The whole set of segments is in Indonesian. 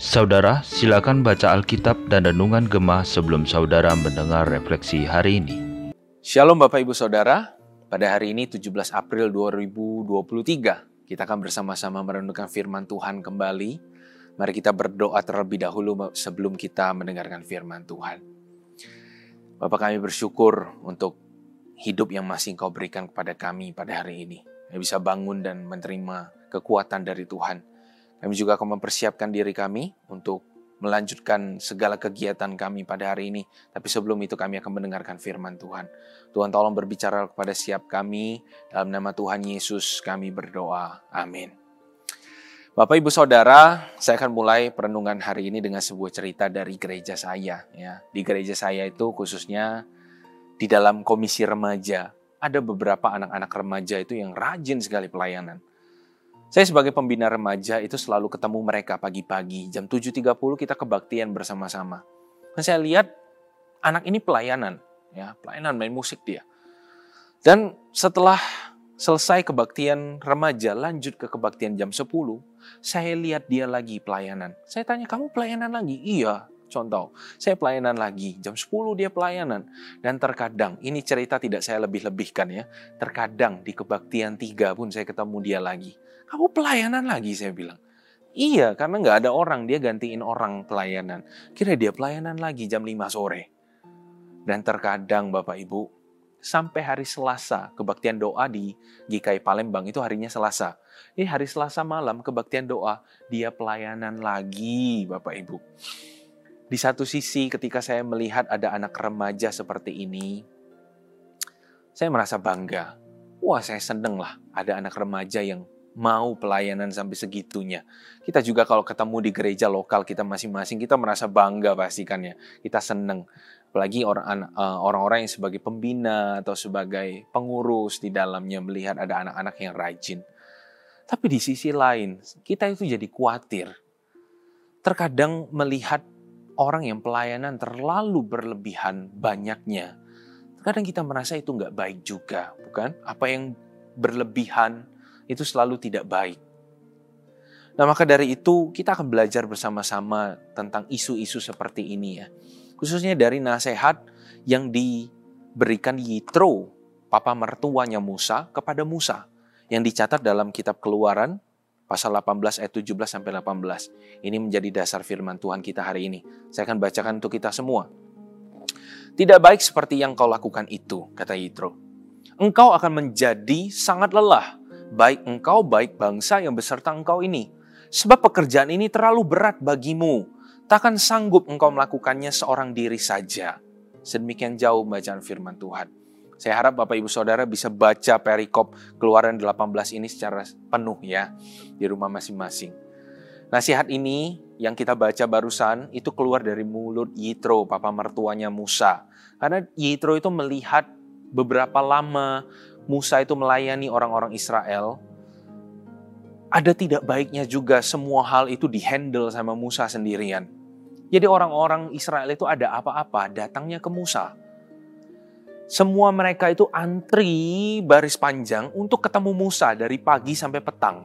Saudara, silakan baca Alkitab dan Renungan Gemah sebelum saudara mendengar refleksi hari ini. Shalom Bapak Ibu Saudara, pada hari ini 17 April 2023, kita akan bersama-sama merenungkan firman Tuhan kembali. Mari kita berdoa terlebih dahulu sebelum kita mendengarkan firman Tuhan. Bapak kami bersyukur untuk hidup yang masih Engkau berikan kepada kami pada hari ini. Bisa bangun dan menerima kekuatan dari Tuhan kami juga akan mempersiapkan diri kami untuk melanjutkan segala kegiatan kami pada hari ini. Tapi sebelum itu kami akan mendengarkan firman Tuhan. Tuhan tolong berbicara kepada siap kami. Dalam nama Tuhan Yesus kami berdoa. Amin. Bapak Ibu Saudara, saya akan mulai perenungan hari ini dengan sebuah cerita dari gereja saya. Ya, Di gereja saya itu khususnya di dalam komisi remaja, ada beberapa anak-anak remaja itu yang rajin sekali pelayanan. Saya sebagai pembina remaja itu selalu ketemu mereka pagi-pagi. Jam 7.30 kita kebaktian bersama-sama. Dan saya lihat anak ini pelayanan. ya Pelayanan main musik dia. Dan setelah selesai kebaktian remaja, lanjut ke kebaktian jam 10, saya lihat dia lagi pelayanan. Saya tanya, kamu pelayanan lagi? Iya, contoh. Saya pelayanan lagi, jam 10 dia pelayanan. Dan terkadang, ini cerita tidak saya lebih-lebihkan ya, terkadang di kebaktian tiga pun saya ketemu dia lagi Kamu pelayanan lagi saya bilang. Iya, karena nggak ada orang, dia gantiin orang pelayanan. Kira dia pelayanan lagi jam 5 sore. Dan terkadang Bapak Ibu, sampai hari Selasa, kebaktian doa di GKI Palembang itu harinya Selasa. Ini hari Selasa malam, kebaktian doa, dia pelayanan lagi Bapak Ibu. Di satu sisi ketika saya melihat ada anak remaja seperti ini, saya merasa bangga. Wah saya seneng lah ada anak remaja yang mau pelayanan sampai segitunya. Kita juga kalau ketemu di gereja lokal kita masing-masing, kita merasa bangga pastikan ya. Kita seneng. Apalagi eh, orang-orang yang sebagai pembina atau sebagai pengurus di dalamnya melihat ada anak-anak yang rajin. Tapi di sisi lain, kita itu jadi khawatir. Terkadang melihat orang yang pelayanan terlalu berlebihan banyaknya. Terkadang kita merasa itu nggak baik juga, bukan? Apa yang berlebihan itu selalu tidak baik. Nah, maka dari itu kita akan belajar bersama-sama tentang isu-isu seperti ini ya. Khususnya dari nasihat yang diberikan Yitro, papa mertuanya Musa kepada Musa yang dicatat dalam kitab Keluaran pasal 18 ayat 17 sampai 18. Ini menjadi dasar firman Tuhan kita hari ini. Saya akan bacakan untuk kita semua. Tidak baik seperti yang kau lakukan itu, kata Yitro. Engkau akan menjadi sangat lelah baik engkau, baik bangsa yang beserta engkau ini. Sebab pekerjaan ini terlalu berat bagimu. Takkan sanggup engkau melakukannya seorang diri saja. Sedemikian jauh bacaan firman Tuhan. Saya harap Bapak Ibu Saudara bisa baca perikop keluaran 18 ini secara penuh ya di rumah masing-masing. Nasihat ini yang kita baca barusan itu keluar dari mulut Yitro, papa mertuanya Musa. Karena Yitro itu melihat beberapa lama Musa itu melayani orang-orang Israel, ada tidak baiknya juga semua hal itu dihandle sama Musa sendirian. Jadi orang-orang Israel itu ada apa-apa datangnya ke Musa. Semua mereka itu antri baris panjang untuk ketemu Musa dari pagi sampai petang.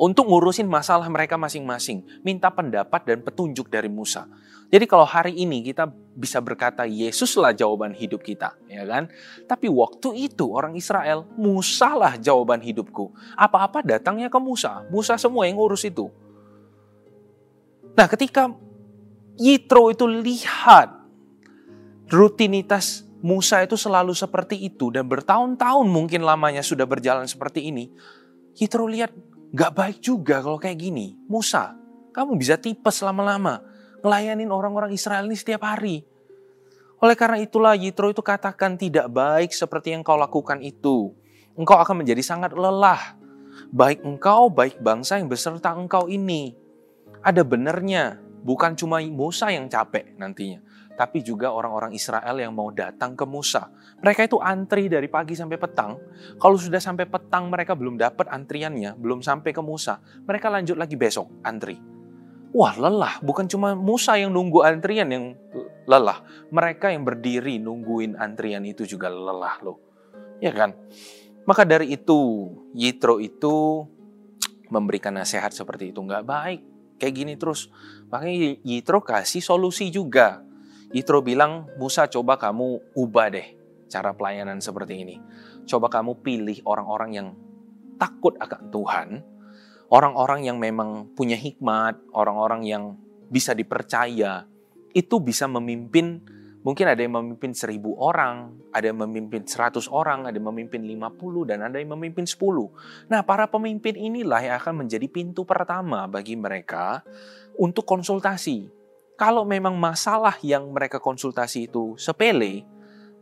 Untuk ngurusin masalah mereka masing-masing, minta pendapat dan petunjuk dari Musa. Jadi kalau hari ini kita bisa berkata Yesuslah jawaban hidup kita, ya kan? Tapi waktu itu orang Israel, Musa lah jawaban hidupku. Apa-apa datangnya ke Musa. Musa semua yang urus itu. Nah, ketika Yitro itu lihat rutinitas Musa itu selalu seperti itu dan bertahun-tahun mungkin lamanya sudah berjalan seperti ini. Yitro lihat gak baik juga kalau kayak gini. Musa, kamu bisa tipes lama-lama ngelayanin orang-orang Israel ini setiap hari. Oleh karena itulah Yitro itu katakan tidak baik seperti yang kau lakukan itu. Engkau akan menjadi sangat lelah. Baik engkau, baik bangsa yang beserta engkau ini. Ada benarnya, bukan cuma Musa yang capek nantinya. Tapi juga orang-orang Israel yang mau datang ke Musa. Mereka itu antri dari pagi sampai petang. Kalau sudah sampai petang mereka belum dapat antriannya, belum sampai ke Musa. Mereka lanjut lagi besok antri Wah lelah, bukan cuma Musa yang nunggu antrian yang lelah. Mereka yang berdiri nungguin antrian itu juga lelah loh. Ya kan? Maka dari itu, Yitro itu memberikan nasihat seperti itu. Nggak baik. Kayak gini terus. Makanya Yitro kasih solusi juga. Yitro bilang, Musa coba kamu ubah deh cara pelayanan seperti ini. Coba kamu pilih orang-orang yang takut akan Tuhan, orang-orang yang memang punya hikmat, orang-orang yang bisa dipercaya, itu bisa memimpin Mungkin ada yang memimpin seribu orang, ada yang memimpin seratus orang, ada yang memimpin lima puluh, dan ada yang memimpin sepuluh. Nah, para pemimpin inilah yang akan menjadi pintu pertama bagi mereka untuk konsultasi. Kalau memang masalah yang mereka konsultasi itu sepele,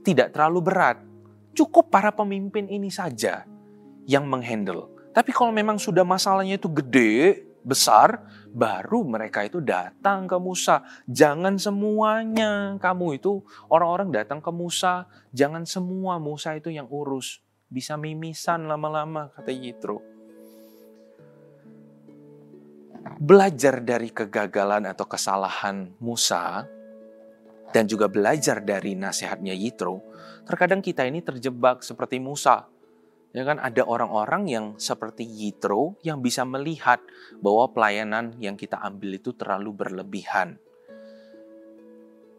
tidak terlalu berat, cukup para pemimpin ini saja yang menghandle. Tapi kalau memang sudah masalahnya itu gede, besar, baru mereka itu datang ke Musa. Jangan semuanya kamu itu orang-orang datang ke Musa, jangan semua Musa itu yang urus. Bisa mimisan lama-lama, kata Yitro. Belajar dari kegagalan atau kesalahan Musa, dan juga belajar dari nasihatnya Yitro, terkadang kita ini terjebak seperti Musa Ya kan ada orang-orang yang seperti Yitro yang bisa melihat bahwa pelayanan yang kita ambil itu terlalu berlebihan.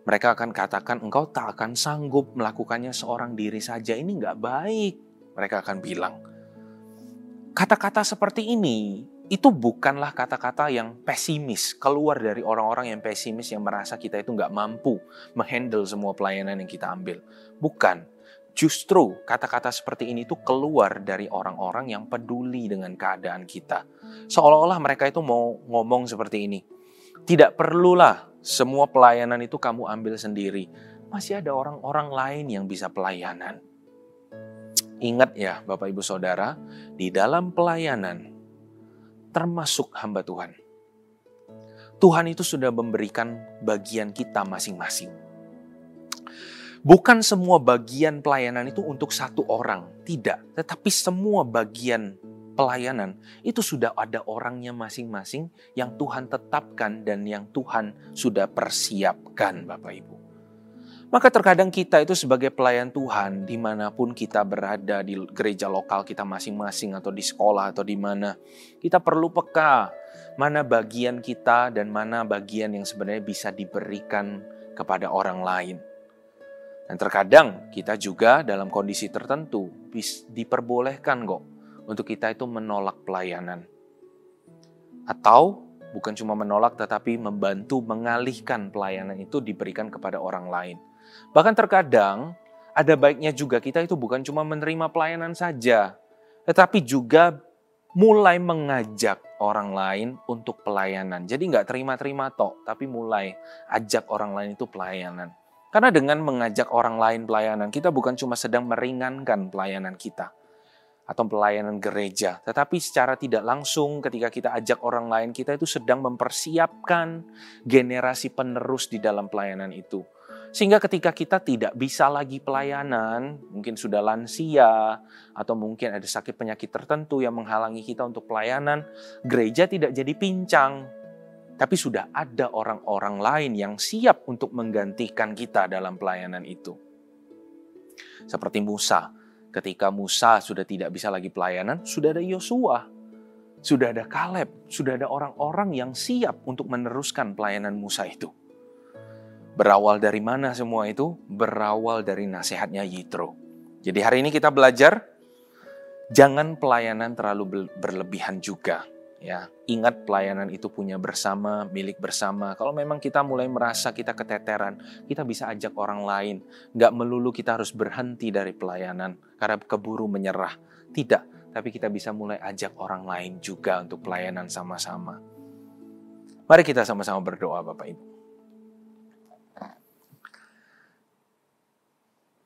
Mereka akan katakan engkau tak akan sanggup melakukannya seorang diri saja. Ini nggak baik. Mereka akan bilang. Kata-kata seperti ini itu bukanlah kata-kata yang pesimis, keluar dari orang-orang yang pesimis yang merasa kita itu nggak mampu menghandle semua pelayanan yang kita ambil. Bukan, Justru kata-kata seperti ini tuh keluar dari orang-orang yang peduli dengan keadaan kita. Seolah-olah mereka itu mau ngomong seperti ini. Tidak perlulah semua pelayanan itu kamu ambil sendiri. Masih ada orang-orang lain yang bisa pelayanan. Ingat ya Bapak Ibu Saudara, di dalam pelayanan termasuk hamba Tuhan. Tuhan itu sudah memberikan bagian kita masing-masing Bukan semua bagian pelayanan itu untuk satu orang, tidak. Tetapi semua bagian pelayanan itu sudah ada orangnya masing-masing yang Tuhan tetapkan dan yang Tuhan sudah persiapkan Bapak Ibu. Maka terkadang kita itu sebagai pelayan Tuhan di mana pun kita berada di gereja lokal kita masing-masing atau di sekolah atau di mana. Kita perlu peka mana bagian kita dan mana bagian yang sebenarnya bisa diberikan kepada orang lain. Dan terkadang kita juga dalam kondisi tertentu diperbolehkan kok untuk kita itu menolak pelayanan. Atau bukan cuma menolak tetapi membantu mengalihkan pelayanan itu diberikan kepada orang lain. Bahkan terkadang ada baiknya juga kita itu bukan cuma menerima pelayanan saja, tetapi juga mulai mengajak orang lain untuk pelayanan. Jadi nggak terima-terima tok, tapi mulai ajak orang lain itu pelayanan. Karena dengan mengajak orang lain pelayanan, kita bukan cuma sedang meringankan pelayanan kita atau pelayanan gereja, tetapi secara tidak langsung ketika kita ajak orang lain, kita itu sedang mempersiapkan generasi penerus di dalam pelayanan itu. Sehingga ketika kita tidak bisa lagi pelayanan, mungkin sudah lansia, atau mungkin ada sakit penyakit tertentu yang menghalangi kita untuk pelayanan, gereja tidak jadi pincang, tapi sudah ada orang-orang lain yang siap untuk menggantikan kita dalam pelayanan itu. Seperti Musa, ketika Musa sudah tidak bisa lagi pelayanan, sudah ada Yosua, sudah ada Kaleb, sudah ada orang-orang yang siap untuk meneruskan pelayanan Musa itu. Berawal dari mana semua itu? Berawal dari nasihatnya Yitro. Jadi hari ini kita belajar, jangan pelayanan terlalu berlebihan juga ya. Ingat pelayanan itu punya bersama milik bersama. Kalau memang kita mulai merasa kita keteteran kita bisa ajak orang lain. Nggak melulu kita harus berhenti dari pelayanan karena keburu menyerah. Tidak tapi kita bisa mulai ajak orang lain juga untuk pelayanan sama-sama. Mari kita sama-sama berdoa Bapak Ibu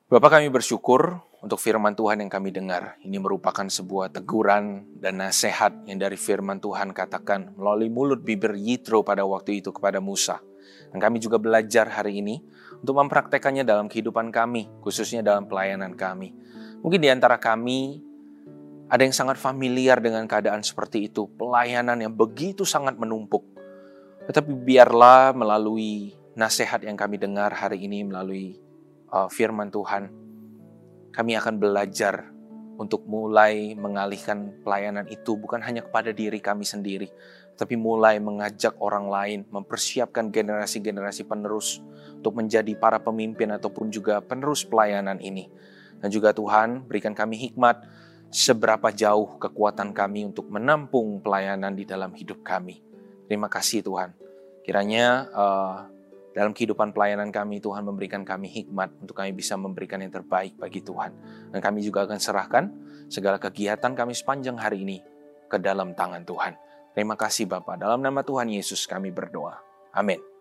Bapak kami bersyukur untuk firman Tuhan yang kami dengar. Ini merupakan sebuah teguran dan nasihat yang dari firman Tuhan katakan melalui mulut bibir Yitro pada waktu itu kepada Musa. Dan kami juga belajar hari ini untuk mempraktekannya dalam kehidupan kami, khususnya dalam pelayanan kami. Mungkin di antara kami ada yang sangat familiar dengan keadaan seperti itu, pelayanan yang begitu sangat menumpuk. Tetapi biarlah melalui nasihat yang kami dengar hari ini melalui uh, firman Tuhan, kami akan belajar untuk mulai mengalihkan pelayanan itu bukan hanya kepada diri kami sendiri, tapi mulai mengajak orang lain, mempersiapkan generasi-generasi penerus untuk menjadi para pemimpin ataupun juga penerus pelayanan ini. Dan juga Tuhan berikan kami hikmat seberapa jauh kekuatan kami untuk menampung pelayanan di dalam hidup kami. Terima kasih Tuhan. Kiranya uh, dalam kehidupan pelayanan kami Tuhan memberikan kami hikmat untuk kami bisa memberikan yang terbaik bagi Tuhan. Dan kami juga akan serahkan segala kegiatan kami sepanjang hari ini ke dalam tangan Tuhan. Terima kasih Bapak. Dalam nama Tuhan Yesus kami berdoa. Amin.